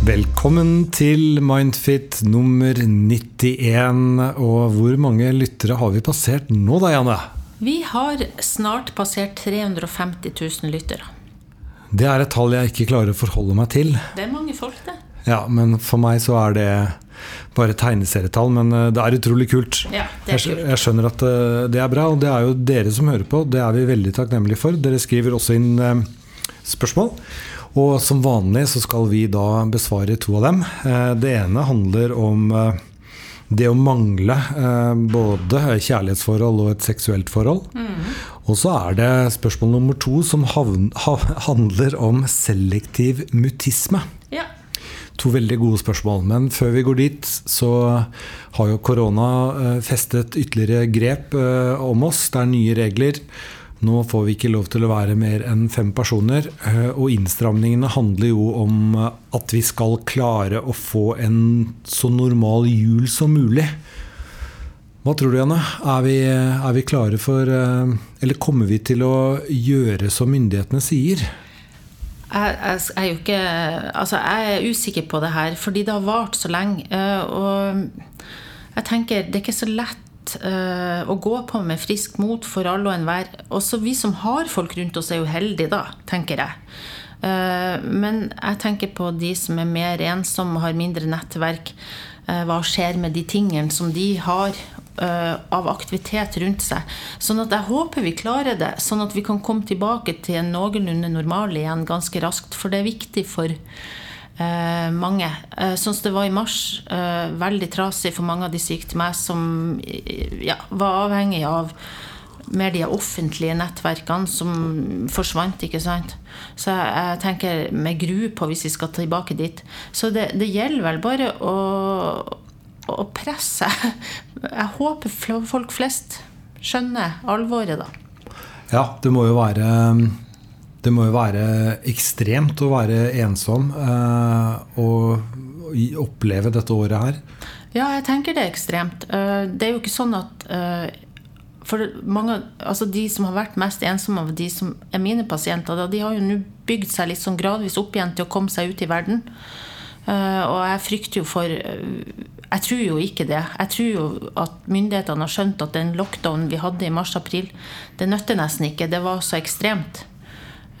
Velkommen til Mindfit nummer 91. Og hvor mange lyttere har vi passert nå da, Janne? Vi har snart passert 350 000 lyttere. Det er et tall jeg ikke klarer å forholde meg til. Det er mange folk, det. Ja, men for meg så er det bare tegneserietall. Men eh, det er utrolig kult. Ja, er kult. Jeg skjønner at eh, det er bra, og det er jo dere som hører på. Det er vi veldig takknemlige for. Dere skriver også inn eh, spørsmål. Og som vanlig så skal vi da besvare to av dem. Det ene handler om det å mangle både kjærlighetsforhold og et seksuelt forhold. Og så er det spørsmål nummer to som handler om selektiv mutisme. To veldig gode spørsmål. Men før vi går dit, så har jo korona eh, festet ytterligere grep eh, om oss. Det er nye regler. Nå får vi ikke lov til å være mer enn fem personer. eh, Og innstramningene handler jo om at vi skal klare å få en så normal jul som mulig. Hva tror du, Janne? Er vi, er vi klare for Eller kommer vi til å gjøre som myndighetene sier? Jeg, jeg, er jo ikke Altså, jeg er usikker på det her, fordi det har vart så lenge. eh, Og jeg tenker det er ikke så lett eh, å gå på med frisk mot for alle og enhver. Også vi som har folk rundt oss, er jo heldige, da, tenker jeg. Eh, Men jeg tenker på de som er mer ensomme har mindre nettverk. Hva skjer med de tingene som de har av aktivitet rundt seg? Sånn at jeg håper vi klarer det, sånn at vi kan komme tilbake til en noenlunde normal igjen ganske raskt. For det er viktig for eh, mange. Eh, sånn som det var i mars. Eh, veldig trasig for mange av de syke til meg som eh, ja, var avhengig av mer de offentlige nettverkene som forsvant, ikke sant. Så jeg, jeg tenker med gru på hvis vi skal tilbake dit. Så det, det gjelder vel bare å, å presse. Jeg håper folk flest skjønner alvoret, da. Ja, det må jo være Det må jo være ekstremt å være ensom eh, og oppleve dette året her. Ja, jeg tenker det er ekstremt. Eh, Det er jo ikke sånn at eh, For mange, altså de som har vært mest ensomme av de som er mine pasienter, de har jo nå bygd seg litt sånn gradvis opp igjen til å komme seg ut i verden. Eh, Og jeg frykter jo for eh, Jeg tror jo ikke det. Jeg tror jo at myndighetene har skjønt at den lockdownen vi hadde i mars-april, det nytter nesten ikke. Det var så ekstremt.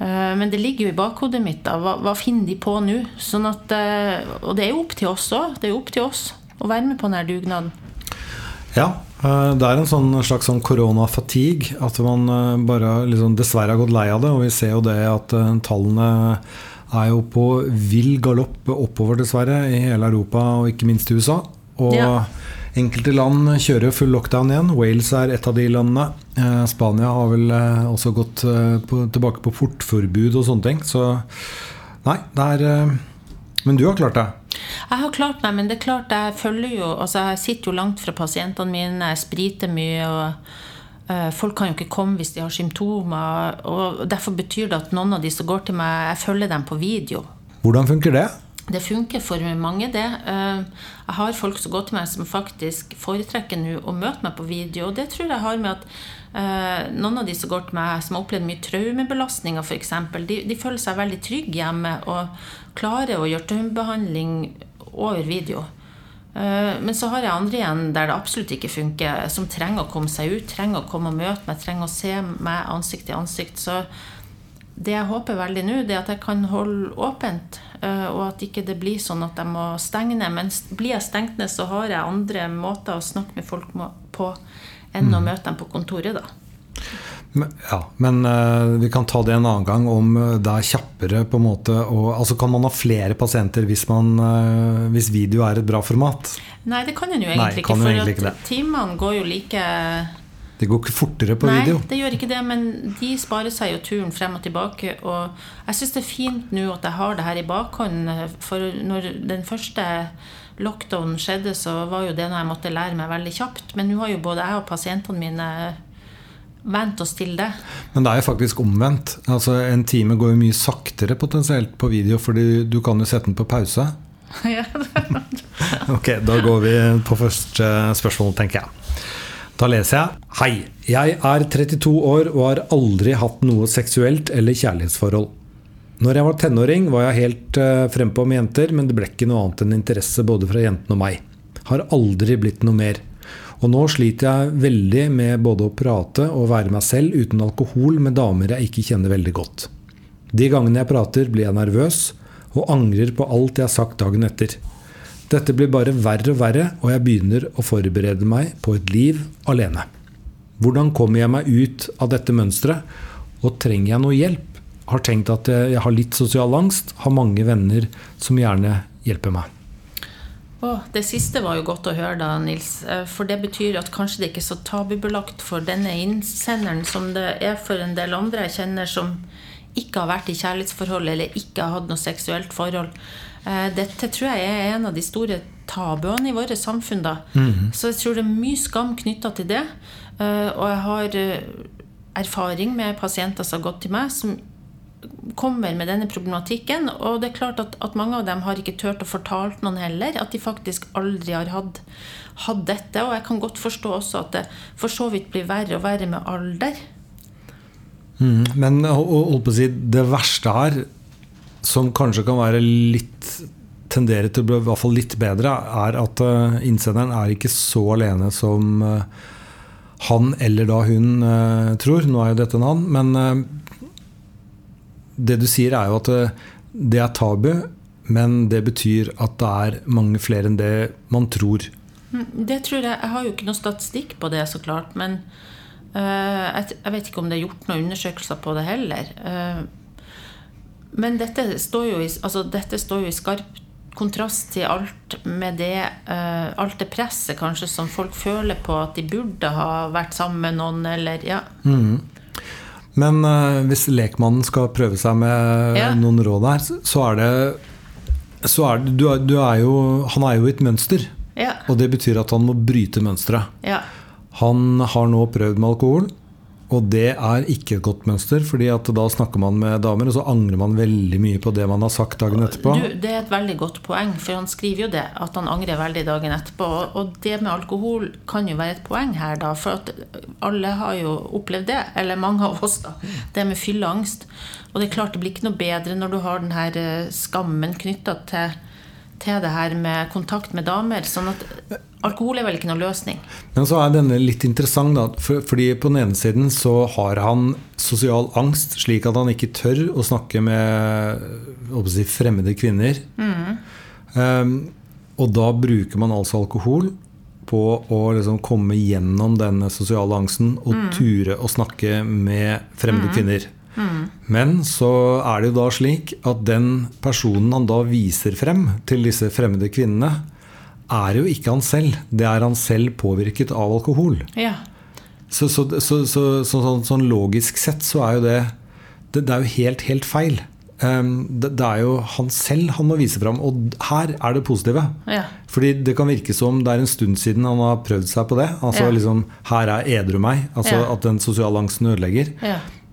Eh, Men det ligger jo i bakhodet mitt. da, Hva, hva finner de på nå? Sånn at, og det er jo opp til oss òg. Det er jo opp til oss å være med på denne dugnaden. Ja, det er en sånn slags sånn koronafatigue. At man bare liksom dessverre har gått lei av det. Og vi ser jo det at tallene er jo på vill galopp oppover, dessverre, i hele Europa og ikke minst i USA. Og Ja. enkelte land kjører full lockdown igjen. Wales er et av de landene. Eh, Spania har vel eh, også gått eh, på, tilbake på portforbud og sånne ting. Så nei, det er Men du har klart det. Jeg har klart meg, men det er klart jeg følger jo altså Jeg sitter jo langt fra pasientene mine, jeg spriter mye. og Folk kan jo ikke komme hvis de har symptomer. og Derfor betyr det at noen av de som går til meg, jeg følger dem på video. Hvordan funker det? Det funker for mange, det. Eh, Jeg har folk som går til meg som faktisk foretrekker nå å møte meg på video. Og det tror jeg har med at eh, noen av de som går til meg, som har opplevd mye traumebelastninger f.eks., de, de føler seg veldig trygge hjemme og klarer å gjøre traumebehandling over video. Eh, Men så har jeg andre igjen der det absolutt ikke funker, som trenger å komme seg ut, trenger å komme og møte meg, trenger å se meg ansikt til ansikt. Så det jeg håper veldig nå, det er at jeg kan holde åpent, eh, og at ikke det blir sånn at jeg må stenge ned. Men blir jeg stengt ned, så har jeg andre måter å snakke med folk på enn å møte dem på kontoret, da. Men, ja, men uh, vi kan ta det en annen gang om eh, det er kjappere på en måte og, Altså Kan man ha flere pasienter hvis, man, uh, hvis video er et bra format? Nei, det kan en jo egentlig Nei, ikke, for egentlig ikke timene går jo like Det går ikke fortere på Nei, video. det gjør ikke det, men de sparer seg jo turen frem og tilbake. Og jeg syns det er fint nå at jeg har det her i bakhånd, for når den første lockdownen skjedde, så var jo det noe jeg måtte lære meg veldig kjapt. Men nå har jo både jeg og pasientene mine vent oss til det. Men det er jo faktisk omvendt. Altså En time går jo mye saktere potensielt på video, fordi du kan jo sette den på pause. Ok, da går vi på første spørsmål, tenker jeg. Da leser jeg Hei, jeg er 32 år og har aldri hatt noe seksuelt eller kjærlighetsforhold. Når jeg var tenåring, var jeg helt uh, frempå med jenter, men det ble ikke noe annet enn interesse både fra jentene og meg. Har aldri blitt noe mer. Og nå sliter jeg veldig med både å prate og være meg selv uten alkohol med damer jeg ikke kjenner veldig godt. De gangene jeg prater, blir jeg nervøs og angrer på alt jeg har sagt dagen etter. Dette blir bare verre og verre, og jeg begynner å forberede meg på et liv alene. Hvordan kommer jeg meg ut av dette mønsteret, og trenger jeg noe hjelp? Har tenkt at jeg har litt sosial angst, har mange venner som gjerne hjelper meg. Oh, det siste var jo godt å høre, da, Nils. Eh, for det betyr at kanskje det ikke er så tabubelagt for denne innsenderen som det er for en del andre jeg kjenner som ikke har vært i kjærlighetsforhold eller ikke har hatt noe seksuelt forhold. Eh, dette tror jeg er en av de store tabuene i vårt samfunn. da. Mm. Så jeg tror det er mye skam knytta til det. Eh, og jeg har erfaring med pasienter som har gått til meg, som kommer med denne problematikken. Og det er klart at, at mange av dem har ikke turt å fortalt noen heller. At de faktisk aldri har hatt, hatt dette. Og jeg kan godt forstå også at det for så vidt blir verre og verre med alder. Mm, men holdt på å si, det verste her som kanskje kan være litt tendere til å bli i hvert fall litt bedre, er at uh, innsenderen er ikke så alene som uh, han eller da hun uh, tror. Nå er jo dette en han, men det du sier, er jo at det er tabu, men det betyr at det er mange flere enn det man tror. Mm, det tror jeg. Jeg har jo ikke noe statistikk på det, så klart. Men jeg, vet ikke om det er gjort noen undersøkelser på det heller. Men dette står, jo i, altså dette står jo i skarp kontrast til alt med det uh, Alt det presset kanskje som folk føler på at de burde ha vært sammen med noen, eller ja. Mm. Men uh, hvis lekmannen skal prøve seg med ja. noen råd her, så er det, så er det du, du, er jo Han er jo i et mønster. Ja. Og det betyr at han må bryte mønsteret. Ja. Han har nå prøvd med alkohol. Og det er ikke et godt mønster, fordi da snakker man med damer, og så angrer man veldig mye på det man har sagt dagen etterpå. Du, det er et veldig godt poeng, for han skriver jo det, at han angrer veldig dagen etterpå. Og det med alkohol kan jo være et poeng her, da, for at alle har jo opplevd det, eller mange av oss, da. Det med fylleangst. Og det er klart det blir ikke noe bedre når du har den her eh, skammen knytta til til det her med kontakt med damer. sånn at alkohol er vel ikke noen løsning. Men så er denne litt interessant, da. fordi på den ene siden så har han sosial angst, slik at han ikke tør å snakke med si, fremmede kvinner. Mm. Um, og da bruker man altså alkohol på å liksom komme gjennom denne sosiale angsten og mm. ture å snakke med fremmede mm. kvinner. Men så er det jo da slik at den personen han da viser frem til disse fremmede kvinnene, er jo ikke han selv. Det er han selv påvirket av alkohol. Ja. Så, så, så, sånn, sånn logisk sett så er jo det Det, det er jo helt, helt feil. Um, det, det, er jo han selv han må vise fram. Og her er det positive. Ja. Fordi det kan virke som det er en stund siden han har prøvd seg på det. Altså ja. liksom Her er edru meg. Altså At den sosiale angsten ødelegger.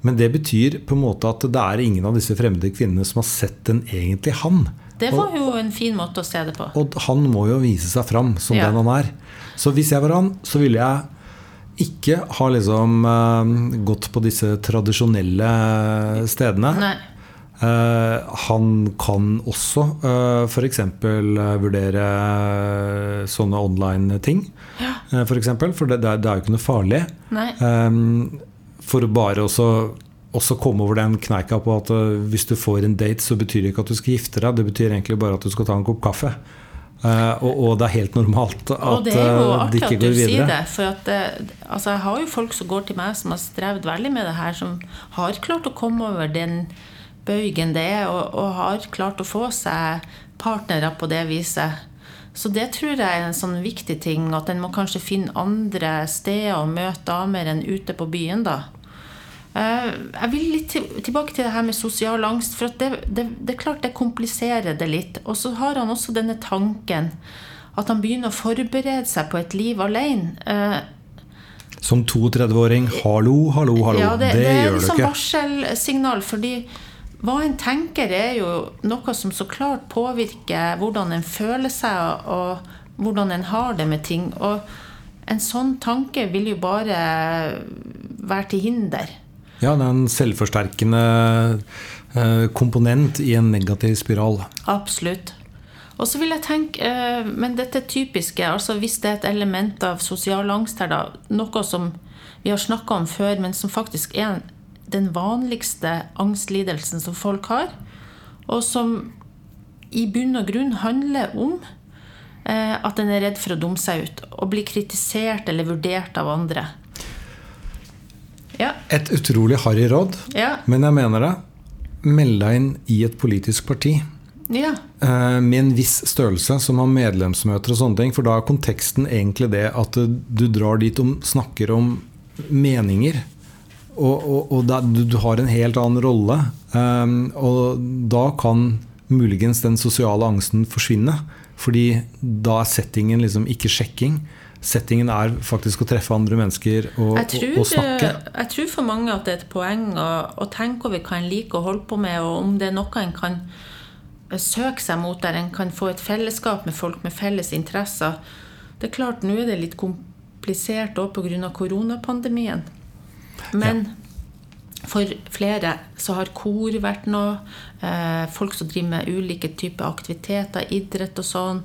Men det betyr på en måte at det er ingen av disse fremmede kvinnene som har sett den egentlig han. Det var jo en fin måte å se det på. Og han må jo vise seg fram som ja. den han er. Så hvis jeg var han, så ville jeg ikke ha liksom uh, gått på disse tradisjonelle stedene. Nei. Uh, han kan også uh, eh, f.eks. Uh, vurdere sånne online ting. Ja. Uh, for, eksempel, for det, det, er, det, er, jo ikke noe farlig. For bare også, også komme over den kneika på at uh, hvis du får en date, så betyr det ikke at du skal gifte deg. Det betyr egentlig bare at du skal ta en kopp kaffe. Uh, og, og, det er helt normalt at det ikke går videre. og det, er jo artig at du. Sier det, for at, altså, jeg har jo folk som går til meg som har strevd veldig med det her, som har klart å komme over den bøygen det er, og, og har klart å få seg partnere på det viset. Så det tror jeg er en sånn viktig ting, at en må kanskje finne andre steder å møte damer enn ute på byen, da. Eh, jeg vil litt tilbake til det her med sosial angst. For det, det, det, er klart det kompliserer det litt. Og så har han også denne tanken at han begynner å forberede seg på et liv alene. Eh, Som 32-åring. Hallo, hallo, hallo. Ja, det, det, det gjør du liksom ikke. Det er et varselsignal. fordi hva en tenker, er jo noe som så klart påvirker hvordan en føler seg, og hvordan en har det med ting. Og en sånn tanke vil jo bare være til hinder. Ja, det er en selvforsterkende eh, komponent i en negativ spiral. Absolutt. Og så vil jeg tenke, eh, Men dette typiske, altså hvis det er et element av sosial angst her, da, noe som vi har snakka om før, men som faktisk er den vanligste angstlidelsen som folk har, og som i bunn og grunn handler om eh, at en er redd for å dumme seg ut og bli kritisert eller vurdert av andre. Ja. Et utrolig harry råd, ja. men jeg mener det. Meld deg inn i et politisk parti. Ja. Eh, med en viss størrelse, som har medlemsmøter og sånne ting. For da er konteksten egentlig det at du drar dit og snakker om meninger. Og, og, og da, du, har en helt annen rolle. Um, og da kan muligens den sosiale angsten forsvinne. Fordi da er settingen liksom ikke sjekking settingen er faktisk å treffe andre mennesker og, tror, og, og snakke? Jeg tror for mange at det er et poeng å, å tenke over hva en liker å holde på med, og om det er noe en kan eh, søke seg mot der en kan få et fellesskap med folk med felles interesser. Det er klart, nå er det litt komplisert òg pga. koronapandemien. Men ja. For flere så har kor vært noe. Eh, folk som driver med ulike typer aktiviteter, idrett og sånn.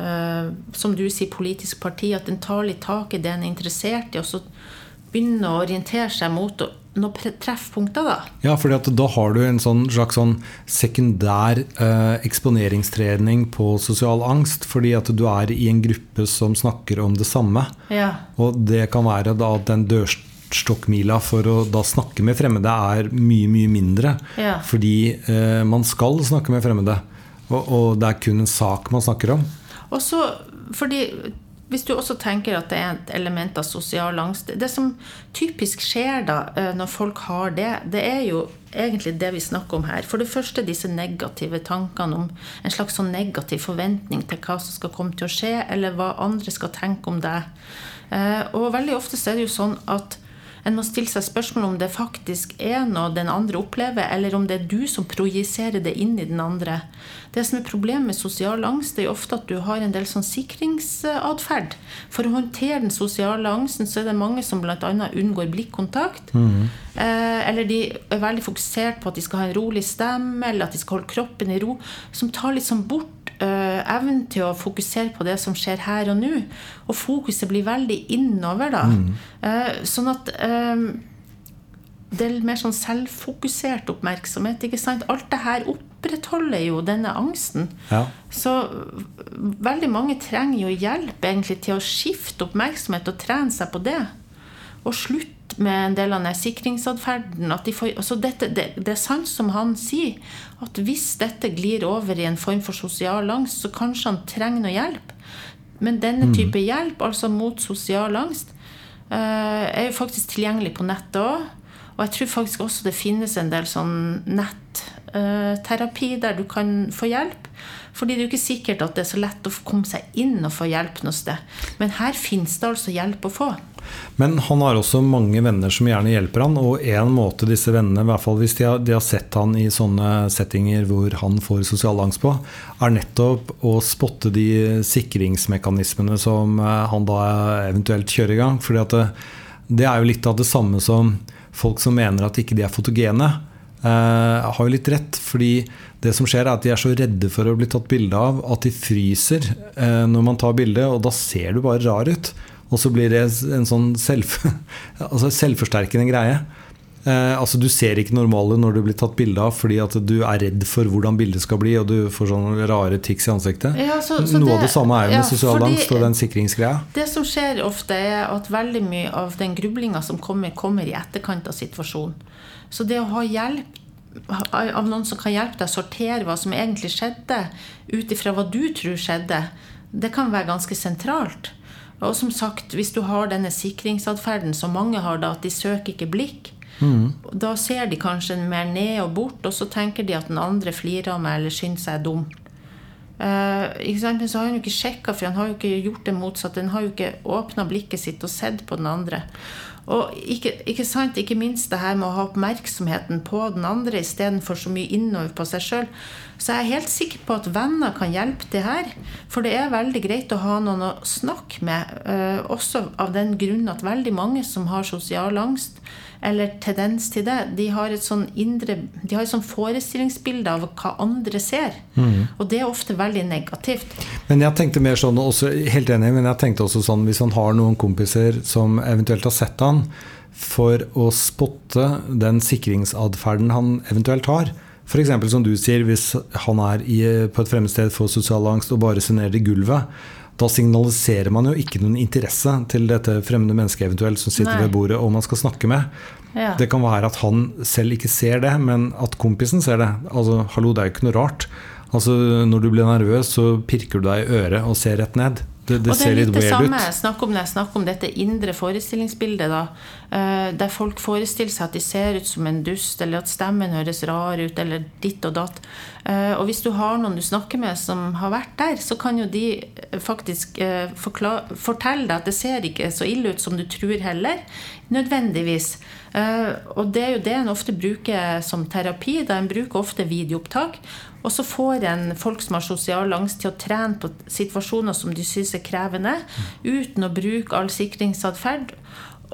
Eh, som du sier, politisk parti, at en tar litt tak i det en er interessert i, og så begynner å orientere seg mot noen treffpunkter. Da Ja, for da har du en sånn, slags sånn sekundær eh, eksponeringstrening på sosial angst. Fordi at du er i en gruppe som snakker om det samme. Ja. Og det kan være da at den dørstokkmila for å da snakke med fremmede er mye, mye mindre. Ja. Fordi eh, man skal snakke med fremmede. Og, og det er kun en sak man snakker om. Og så, fordi hvis du også tenker at det er et element av sosial angst Det som typisk skjer da eh, når folk har det, det er jo egentlig det vi snakker om her. For det første disse negative tankene om en slags sånn negativ forventning til hva som skal komme til å skje, eller hva andre skal tenke om deg. Eh, og veldig ofte er det jo sånn at en må stille seg spørsmål om det faktisk er noe den andre opplever, eller om det er du som projiserer det inn i den andre. Det som er Problemet med sosial angst det er jo ofte at du har en del sånn sikringsatferd. For å håndtere den sosiale angsten så er det mange som bl.a. unngår blikkontakt. Mm. Eh, eller de er veldig fokusert på at de skal ha en rolig stemme, eller at de skal holde kroppen i ro. Som tar litt sånn bort uh, evnen til å fokusere på det som skjer her og nå. Og fokuset blir veldig innover, da. Mm. Sånn at det er mer sånn selvfokusert oppmerksomhet. ikke sant? Alt det her opprettholder jo denne angsten. Ja. Så veldig mange trenger jo hjelp egentlig til å skifte oppmerksomhet og trene seg på det. Og slutte med en del av den sikringsatferden. De får, altså dette, det, det, er sant som han sier, at hvis dette glir over i en form for sosial angst, så kanskje han trenger noe hjelp. Men denne mm. hjelp, altså mot sosial angst, uh, er jo faktisk tilgjengelig på nettet òg. Og jeg tror faktisk også det finnes en del sånn netterapi uh, der du kan få hjelp. Fordi det er jo ikke sikkert at det er så lett å komme seg inn og få hjelp noe sted. Men her finnes det altså hjelp å få. Men han har også mange venner som gjerne hjelper han, og en måte disse vennene, i hvert fall hvis de har, de har, sett han i sånne settinger hvor han får sosial angst på, er nettopp å spotte de sikringsmekanismene som eh, han da eventuelt kjører i gang. fordi det, det er jo litt av det samme som folk som mener at ikke de er fotogene. Uh, har jo litt rett, fordi det som skjer er at de er så redde for å bli tatt bilde av at de fryser uh, når man tar bilde, og da ser du bare rar ut. Og så blir det en sånn selv, altså selvforsterkende greie. Eh, altså Du ser ikke normale når du blir tatt bilde av fordi at du er redd for hvordan bildet skal bli, og du får sånne rare tics i ansiktet. Ja, så, så Noe det, av det samme er jo med ja, sosial angst og den sikringsgreia. Det som skjer ofte, er at veldig mye av den grublinga som kommer, kommer i etterkant av situasjonen. Så det å ha hjelp av noen som kan hjelpe deg å sortere hva som egentlig skjedde, ut ifra hva du tror skjedde, det kan være ganske sentralt. Og som sagt, hvis du har denne sikringsatferden som mange har, da, at de søker ikke blikk, mm. da ser de kanskje mer ned og bort, og så tenker de at den andre flirer av meg eller syns jeg er dum. Uh, Men så har han jo ikke sjekka, for han har jo ikke gjort det motsatte. Han har jo ikke åpna blikket sitt og sett på den andre. Og ikke, ikke, sant, ikke minst det her med å ha oppmerksomheten på den andre istedenfor så mye innover på seg sjøl. Så jeg er helt sikker på at venner kan hjelpe det her. For det er veldig greit å ha noen å snakke med. eh, også av den grunn at veldig mange som har sosial angst, eller tendens til det, de har et sånn indre De har et sånn forestillingsbilde av hva andre ser. Mm. Og det er ofte veldig negativt. Men jeg tenkte mer sånn, også, helt enig, men jeg tenkte også sånn hvis han har noen kompiser som eventuelt har sett han, for å spotte den sikringsatferden han eventuelt har. F.eks. som du sier, hvis han er i, på et fremmed sted, for sosial angst og bare ser ned i gulvet da signaliserer man jo ikke noen interesse til dette fremmede mennesket eventuelt som sitter Nei. ved bordet og man skal snakke med. Ja. Det kan være at han selv ikke ser det, men at kompisen ser det. Altså, hallo, det er jo ikke noe rart. Altså, når du blir nervøs, så pirker du deg i øret og ser rett ned. Det, det, og det er litt det samme snakk om, snakk om dette indre forestillingsbildet. Da, der folk forestiller seg at de ser ut som en dust, eller at stemmen høres rar ut, eller ditt og datt. Uh, og hvis du har noen du snakker med som har vært der, så kan jo de faktisk uh, fortelle deg at det ser ikke så ille ut som du tror heller. Nødvendigvis. og det er jo det en ofte bruker som terapi. da En bruker ofte videoopptak. Og så får en folk som har sosial angst, til å trene på situasjoner som de syns er krevende, uten å bruke all sikringsatferd.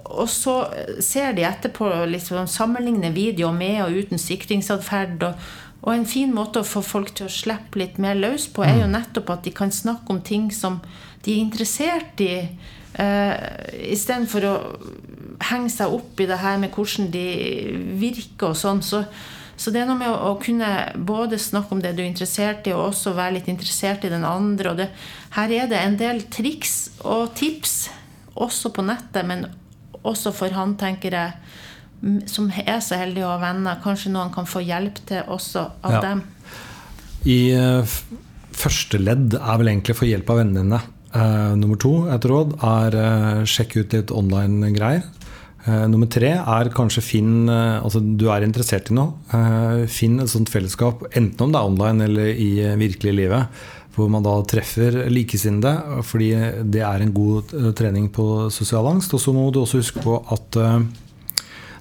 Og så ser de etterpå liksom, sammenligne videoer med og uten sikringsatferd. Og, og, en fin måte å få folk til å slippe litt mer løs på, er jo mm. nettopp at de kan snakke om ting som de er interessert i. Uh, Istedenfor å henge seg opp i det her med hvordan de virker og sånn. så så det er noe med å, å, kunne både snakke om det du er interessert i, og også være litt interessert i den andre. Det, her er det en del triks og tips, også på nettet, men også for han, tenker jeg, som er så heldig å ha venner. Kanskje noen kan få hjelp til også av ja. dem. I uh, første ledd er vel egentlig å få hjelp av vennene dine. Uh, nummer to, et råd, er uh, sjekk ut litt online-greier. Nummer tre er kanskje finn Altså du er interessert i noe. Finn et sånt fellesskap, enten om det er online eller i virkelig livet, hvor man da treffer likesinnede, fordi det er en god trening på sosial angst. Og så må du også huske på at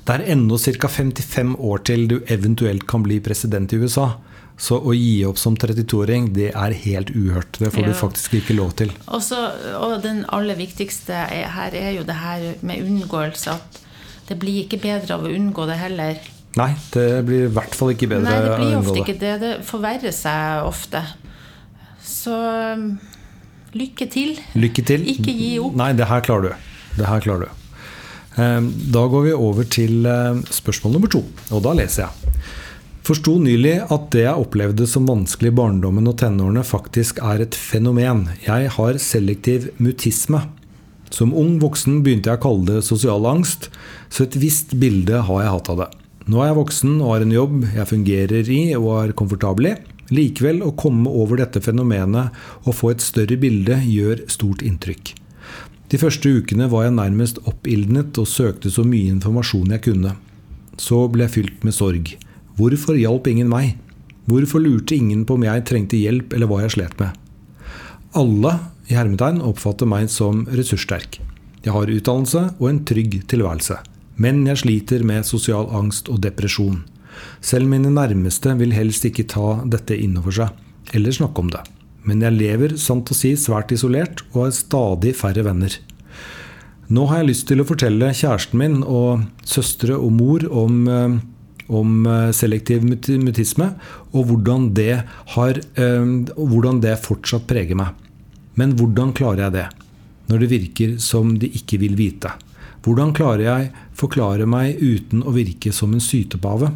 det er ennå ca. 55 år til du eventuelt kan bli president i USA. Så å gi opp som 32-åring, det er helt uhørt. Det får ja. du faktisk ikke lov til. Også, og den aller viktigste er, her er jo det her med unngåelse. At det blir ikke bedre av å unngå det heller. Nei, det blir i hvert fall ikke bedre Nei, det blir ofte ikke det. Det forverrer seg ofte. Så um, lykke til. Lykke til. Ikke gi opp. Nei, det her klarer du. Det her klarer du. Um, da går vi over til um, spørsmål nummer to, og da leser jeg. Forsto nylig at det jeg opplevde som vanskelig i barndommen og tenårene, faktisk er et fenomen. Jeg har selektiv mutisme. Som ung voksen begynte jeg å kalle det sosial angst, så et visst bilde har jeg hatt av det. Nå er jeg voksen og har en jobb jeg fungerer i og er komfortabel i. Likevel, å komme over dette fenomenet og få et større bilde gjør stort inntrykk. De første ukene var jeg nærmest oppildnet og søkte så mye informasjon jeg kunne. Så ble jeg fylt med sorg. Hvorfor hjalp ingen meg? Hvorfor lurte ingen på om jeg trengte hjelp eller hva jeg slet med? Alle i hermetegn oppfatter meg som ressurssterk. Jeg har utdannelse og en trygg tilværelse. Men jeg sliter med sosial angst og depresjon. Selv mine nærmeste vil helst ikke ta dette innover seg, eller snakke om det. Men jeg lever sant å si svært isolert og har stadig færre venner. Nå har jeg lyst til å fortelle kjæresten min og søstre og mor om eh, om eh, selektiv mutisme, og hvordan det, har, eh, hvordan det fortsatt preger meg. Men hvordan klarer jeg det, når det virker som de ikke vil vite? Hvordan klarer jeg forklare meg uten å virke som en sytepave?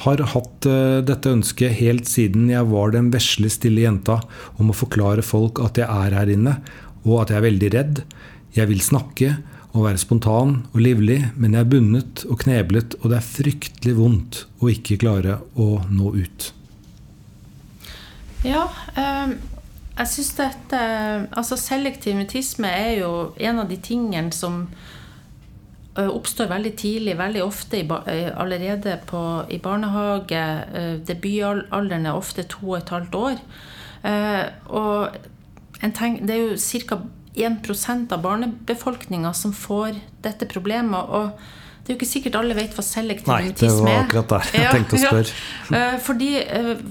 Har hatt eh, dette ønsket helt siden jeg var den vesle, stille jenta om å forklare folk at jeg er her inne, og at jeg er veldig redd. Jeg vil snakke, og være spontan og livlig, men jeg er bundet og kneblet, og det er fryktelig vondt å ikke klare å nå ut. Ja, eh, jeg syns dette Altså, selektiv mutisme er jo en av de tingene som oppstår veldig tidlig, veldig ofte i, eh, allerede på, i barnehage. Eh, debutalderen er ofte to og et halvt år. Og tenk, det er jo ca. 1 av barnebefolkninga som får dette problemet. og det er jo ikke sikkert alle vet hva selektiv Nei, det var akkurat der jeg tenkte å spørre. Ja. Fordi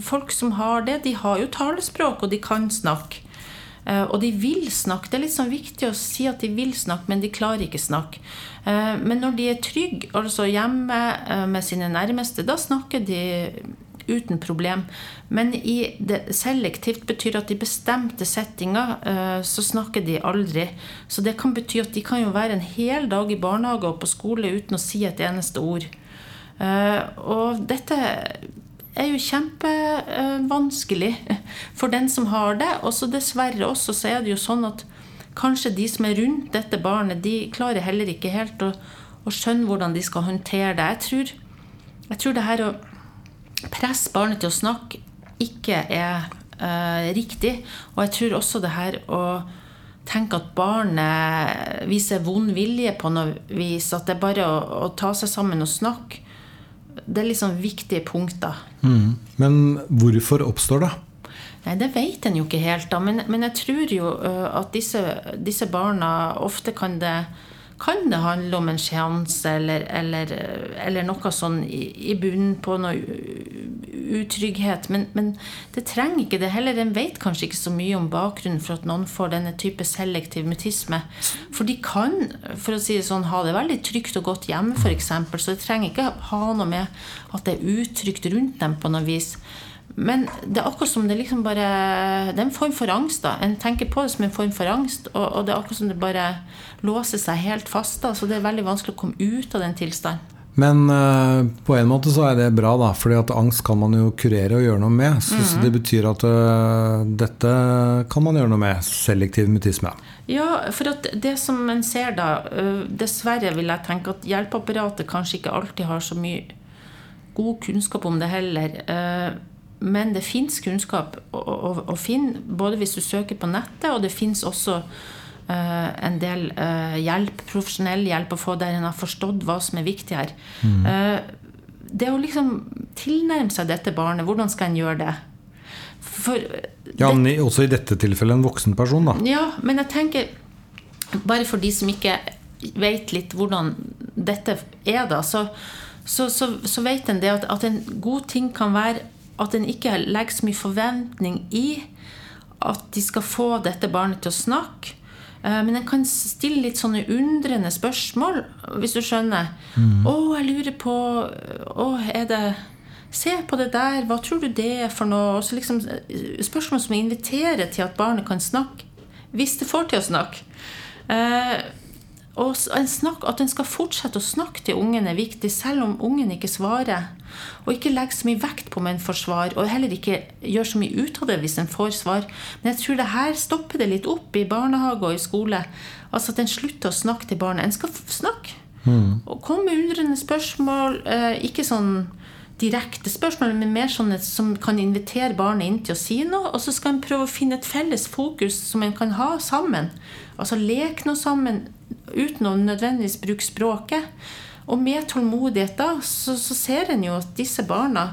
folk som har det, de har jo talespråk, og de kan snakke. Og de vil snakke. Det er litt sånn viktig å si at de vil snakke, men de klarer ikke snakke. Men når de er trygge, altså hjemme med sine nærmeste, da snakker de uten problem. Men i det selektivt betyr at i bestemte settinger så snakker de aldri. Så det kan bety at de kan jo være en hel dag i barnehage og på skole uten å si et eneste ord. Og dette er jo kjempevanskelig uh, for den som har det. Og så dessverre også så er det jo sånn at kanskje de som er rundt dette barnet, de klarer heller ikke helt å, å skjønne hvordan de skal håndtere det. Jeg tror, jeg tror det her å presse barnet til å snakke ikke er uh, riktig. Og jeg tror også det her å tenke at barnet viser vond vilje på noe vis, at det er bare å, å ta seg sammen og snakke, det er liksom viktige punkter. Mm. Men hvorfor oppstår det? Nei, Det vet en jo ikke helt, da. Men, men jeg tror jo at disse, disse barna ofte kan det kan det handle om en seanse eller, eller, eller, noe sånn i, i bunnen på noe utrygghet. Men, men, det trenger ikke det heller. En vet kanskje ikke så mye om bakgrunnen for at noen får denne type selektiv mutisme. For de kan for å si det sånn, ha det veldig trygt og godt hjemme, f.eks. Så det trenger ikke ha noe med at det er utrygt rundt dem på noe vis. Men det er akkurat som det liksom bare Det er en form for angst. da En tenker på det som en form for angst, og, og det er akkurat som det bare låser seg helt fast. da Så det er veldig vanskelig å komme ut av den tilstanden. Men uh, på en måte så er det bra, da, fordi at angst kan man jo kurere og gjøre noe med. Så, mm så det betyr at uh, dette kan man gjøre noe med. Selektiv mutisme. Ja, for at det som en ser da uh, Dessverre vil jeg tenke at hjelpeapparatet kanskje ikke alltid har så mye god kunnskap om det heller. Men det fins kunnskap å, å, å, finne, både hvis du søker på nettet, og det fins også uh, en del uh, hjelp, profesjonell hjelp, å få der en har forstått hva som er viktig her. Mm. Uh, det å liksom tilnærme seg dette barnet, hvordan skal en gjøre det? For, ja, men også i dette tilfellet en voksen person, da. Ja, men jeg tenker Bare for de som ikke vet litt hvordan dette er, da, så, så, så, så vet en det at, at en god ting kan være at en ikke legger så mye forventning i at de skal få dette barnet til å snakke. Eh, men en kan stille litt sånne undrende spørsmål, hvis du skjønner. Mm. 'Å, jeg lurer på Å, er det Se på det der. Hva tror du det er for noe?' Og liksom, eh, spørsmål som inviterer til at barnet kan snakke, hvis det får til å snakke. Og snakk, At en skal fortsette å snakke til ungen er viktig, selv om ungen ikke svarer. Og ikke legge så mye vekt på om en får svar, og heller ikke gjøre så mye ut av det hvis en får svar. Men jeg tror det her stopper det litt opp i barnehage og i skole. Altså At en slutter å snakke til barnet. En skal snakke. Mm. Og komme med undrende spørsmål. Eh, ikke sånn direkte spørsmål, men mer sånn som kan invitere barnet inn til å si noe. Og så skal en prøve å finne et felles fokus som en kan ha sammen. Altså leke noe sammen uten å nødvendigvis bruke språket. Og med tålmodighet da, så, så ser en jo at disse barna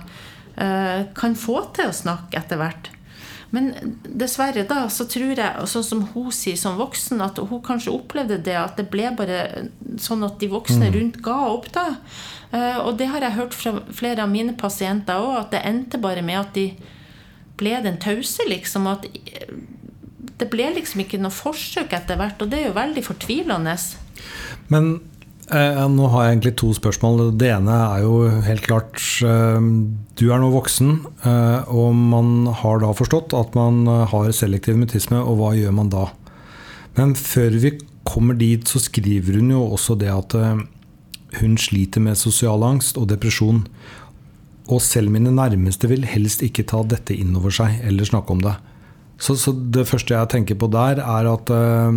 eh, kan få til å snakke etter hvert. Men dessverre da, så tror jeg, sånn som hun sier som voksen, at hun kanskje opplevde det at det ble bare sånn at de voksne mm. rundt ga opp. da. Eh, og det har jeg hørt fra flere av mine pasienter òg, at det endte bare med at de ble den tause, liksom. At det ble liksom ikke noe forsøk etter hvert, og det er jo veldig fortvilende. Men eh, nå har jeg egentlig to spørsmål. Det ene er jo helt klart eh, Du er nå voksen, eh, og man har da forstått at man har selektiv mutisme, og hva gjør man da? Men før vi kommer dit, så skriver hun jo også det at eh, hun sliter med sosial angst og depresjon. Og selv mine nærmeste vil helst ikke ta dette inn over seg eller snakke om det. Så, så, det første jeg tenker på der, er at uh,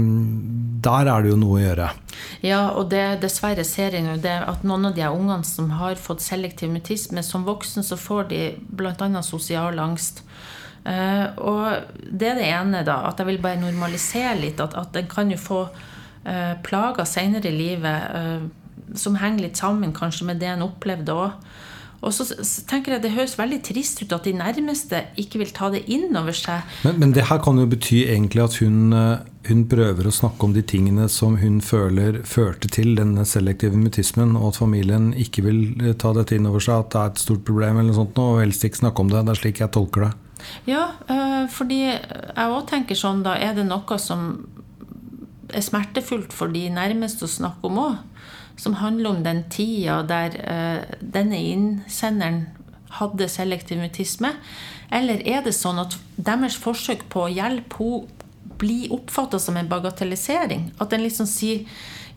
der er det jo noe å gjøre. Ja, og det, dessverre ser jeg det at noen av de ungene som har fått selektiv mutisme, som voksen så får de bl.a. sosial angst. Uh, og det er det ene, da. At jeg vil bare normalisere litt. At, at en kan jo få uh, plager seinere i livet som henger litt sammen kanskje med det en opplevde òg. Og så tenker jeg Det høres veldig trist ut at de nærmeste ikke vil ta det inn over seg. Men, men det her kan jo bety egentlig at hun, eh, hun prøver å snakke om de tingene som hun føler førte til denne selektive mutismen, og at familien ikke vil eh, ta dette inn over seg, at det er et stort problem, eller noe sånt, og helst ikke snakke om det. Det er slik jeg tolker det. Ja, øh, fordi jeg òg tenker sånn, da er det noe som er smertefullt for de nærmeste å snakke om òg. Som handler om den tida der øh, denne innsenderen hadde selektiv mutisme. Eller er det sånn at deres forsøk på å hjelpe henne blir oppfatta som en bagatellisering? At en liksom sier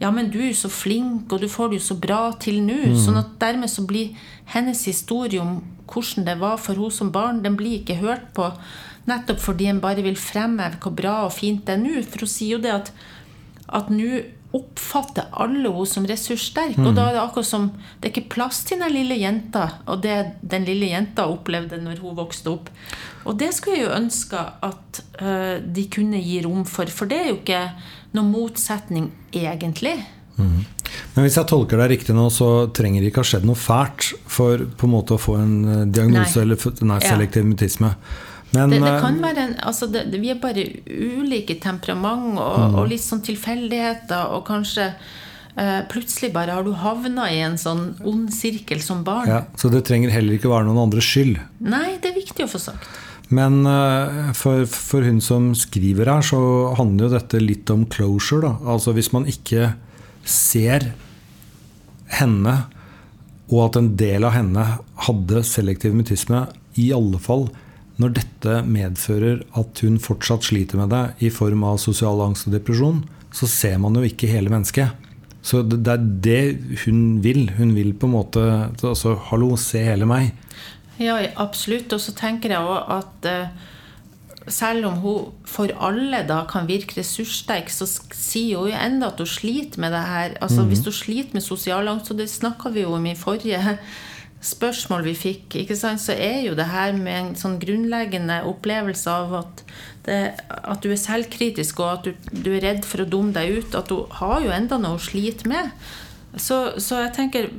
ja, men du er jo så flink, og du får det jo så bra til nå. Mm. Sånn at dermed så blir hennes historie om hvordan det var for henne som barn, den blir ikke hørt på. Nettopp fordi en bare vil fremheve hvor bra og fint det er nå. For hun sier jo det at, at nå oppfatter alle henne som ressurssterk. Mm. Og da er det akkurat som det er ikke plass til den lille jenta, og det den lille jenta opplevde når hun vokste opp. Og det skulle jeg jo ønske at uh, de kunne gi rom for, for det er jo ikke noen motsetning egentlig. Mm. Men hvis jeg tolker deg riktig nå, så trenger det ikke ha skjedd noe fælt for på en måte å få en eh, diagnose nei. eller nei, selektiv mutisme. Men, det, det, kan eh, være en, altså det, Vi er bare ulike temperament og, mm. og litt sånn tilfeldigheter. Og kanskje eh, plutselig bare har du havna i en sånn ond sirkel som barn. Ja, så det trenger heller ikke være noen andres skyld? Nei, det er viktig å få sagt. Men eh, for, for, hun som skriver her, så handler jo dette litt om closure. Da. Altså hvis man ikke ser henne, og at en del av henne hadde selektiv mutisme, i alle fall når dette medfører at hun fortsatt sliter med det i form av sosial angst og depresjon, så ser man jo ikke hele mennesket. Så det er det hun vil. Hun vil på en måte altså, Hallo, se hele meg. Ja, absolutt. Og så tenker jeg òg at uh, selv om hun for alle da kan virke ressurssterk, så sier hun jo enda at hun sliter med det her. Altså mm. Hvis hun sliter med sosial angst, og det snakka vi jo om i forrige spørsmål vi fikk, så er jo det her med en sånn grunnleggende opplevelse av at, det, at du er selvkritisk, og at du, du, er redd for å dumme deg ut. At du har jo enda noe å slite med. Så, så jeg tenker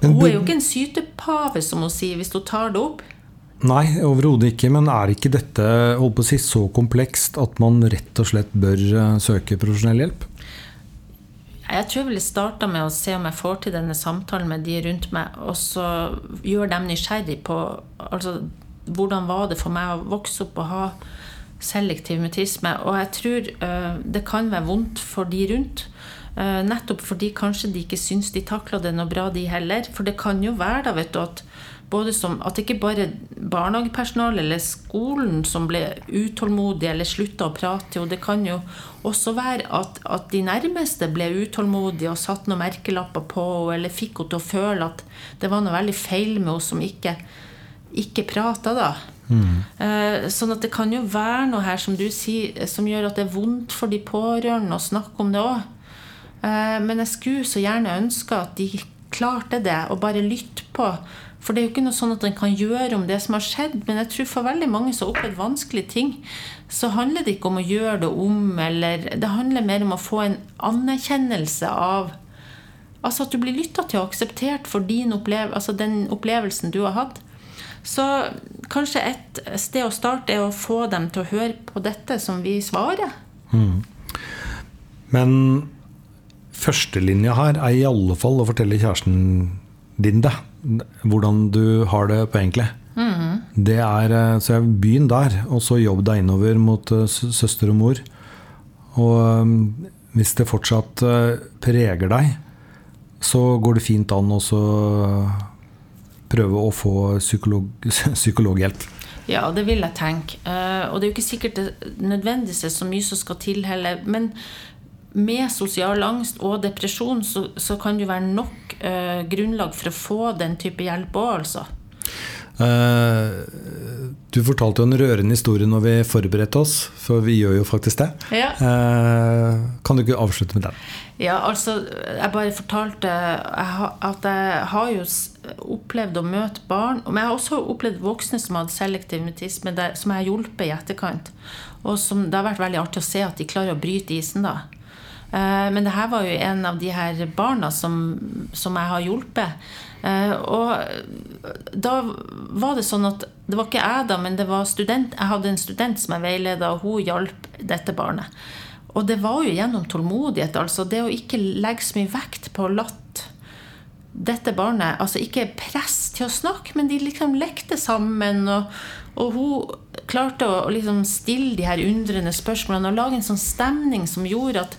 Hun er jo ikke en sytepave, som hun sier, hvis hun tar det opp. Nei, overhodet ikke. Men er ikke dette holdt på å si, så komplekst at man rett og slett bør eh, søke profesjonell hjelp? Jeg tror jeg ville starta med å se om jeg får til denne samtalen med de rundt meg, og så gjøre dem nysgjerrig på altså, hvordan var det for meg å vokse opp og ha selektiv mutisme. Og jeg tror uh, det kan være vondt for de rundt. Uh, nettopp fordi kanskje de ikke syns de takla det noe bra, de heller. For det kan jo være da, vet du, at som at ikke bare barnehagepersonale eller skolen som ble utålmodige eller slutta å prate. Og det kan jo også være at, at de nærmeste ble utålmodige og satte noen merkelapper på eller fikk henne til å føle at det var noe veldig feil med henne som ikke, ikke prata, da. Mm. Eh, sånn at det kan jo være noe her som du sier, som gjør at det er vondt for de pårørende å snakke om det òg. Eh, men jeg skulle så gjerne ønske at de klarte det, og bare lytte på for det er jo ikke noe sånn at en kan gjøre om det som har skjedd. Men jeg tror for veldig mange som har opplevd vanskelige ting, så handler det ikke om å gjøre det om, eller Det handler mer om å få en anerkjennelse av Altså at du blir lytta til og akseptert for opplev, altså den opplevelsen du har hatt. Så kanskje et sted å starte er å få dem til å høre på dette som vi svarer. Mm. Men førstelinja her er i alle fall å fortelle kjæresten din det hvordan du har det på egentlig. Mm. Det er, eh, så jeg Begynn der, og så jobb deg innover mot uh, søster og mor. Og um, hvis det fortsatt preger deg, så går det fint an å prøve å få psykolog, psykologhjelp. Ja, det vil jeg tenke. Og det er jo ikke sikkert det nødvendigvis er så mye som skal til heller. Men med sosial angst og depresjon så, så kan det jo være nok eh, grunnlag for å få den type hjelp òg, altså. Uh, du fortalte jo en rørende historie når vi forberedte oss, for vi gjør jo faktisk det. Ja. Uh, kan du ikke avslutte med den? Ja, altså, jeg bare fortalte at jeg har jo opplevd å møte barn Men jeg har også opplevd voksne som hadde selektiv mutisme, som jeg har hjulpet i etterkant. Og som det har vært veldig artig å se at de klarer å bryte isen da. Eh, men det her var jo en av de her barna som, som jeg har hjulpet. Eh, og da var det sånn at det var ikke jeg, da, men det var student. Jeg hadde en student som jeg veileda, og hun hjalp dette barnet. Og det var jo gjennom tålmodighet. altså Det å ikke legge så mye vekt på å latt dette barnet altså Ikke press til å snakke, men de liksom lekte sammen. Og, og hun klarte å, å liksom stille de her undrende spørsmålene og lage en sånn stemning som gjorde at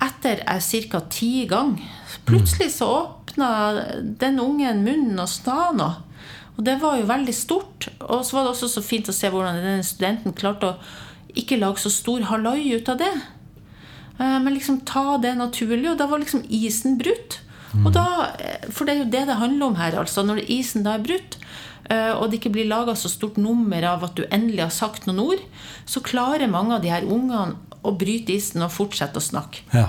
etter ca. ti ganger Plutselig så åpna den ungen munnen og noe. Og det var jo veldig stort. Og så var det også så fint å se hvordan denne studenten klarte å ikke lage så stor halloi ut av det. Eh, men liksom ta det naturlig, og da var liksom isen brutt. Og da, eh, for det er jo det det handler om her. altså Når isen da er brutt, eh, og det ikke blir laga så stort nummer av at du endelig har sagt noen ord, så klarer mange av de her ungene å bryte isen og fortsette å snakke. Ja.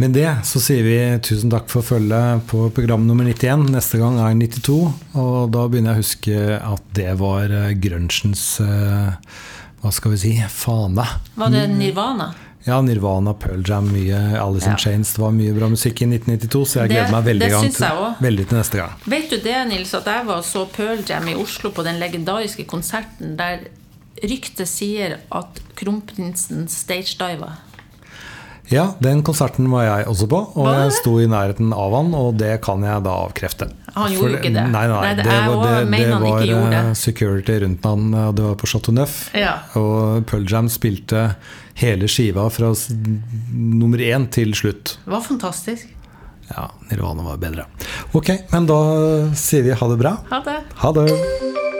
Med det så sier vi tusen takk for følget på program nummer 91. Neste gang er 92. Og da begynner jeg å huske at det var eh, grunchens eh, Hva skal vi si fane. Var det Nirvana? Ja, Nirvana, Pearl Jam, mye Alice in Ja. Chains. Det var mye bra musikk i 1992, så jeg Det- gleder meg veldig, det syns jeg til, veldig til neste gang. Vet du det, Nils, at jeg var og så Pearl Jam i Oslo på den legendariske konserten der ryktet sier at kronprinsen stagediva? Ja, den konserten var jeg også på, og jeg sto i nærheten av han, og det kan jeg da avkrefte. Han gjorde For ikke det. Nei, nei, Nei, det det, var, det, det var eh, security rundt han, og det var på Chateau Neuf. Ja. Og Pearl Jam spilte hele skiva fra nummer én til slutt. Det var fantastisk. Ja, Nirvana var bedre. Ok, men da sier vi ha det bra. Ha det. Ha det!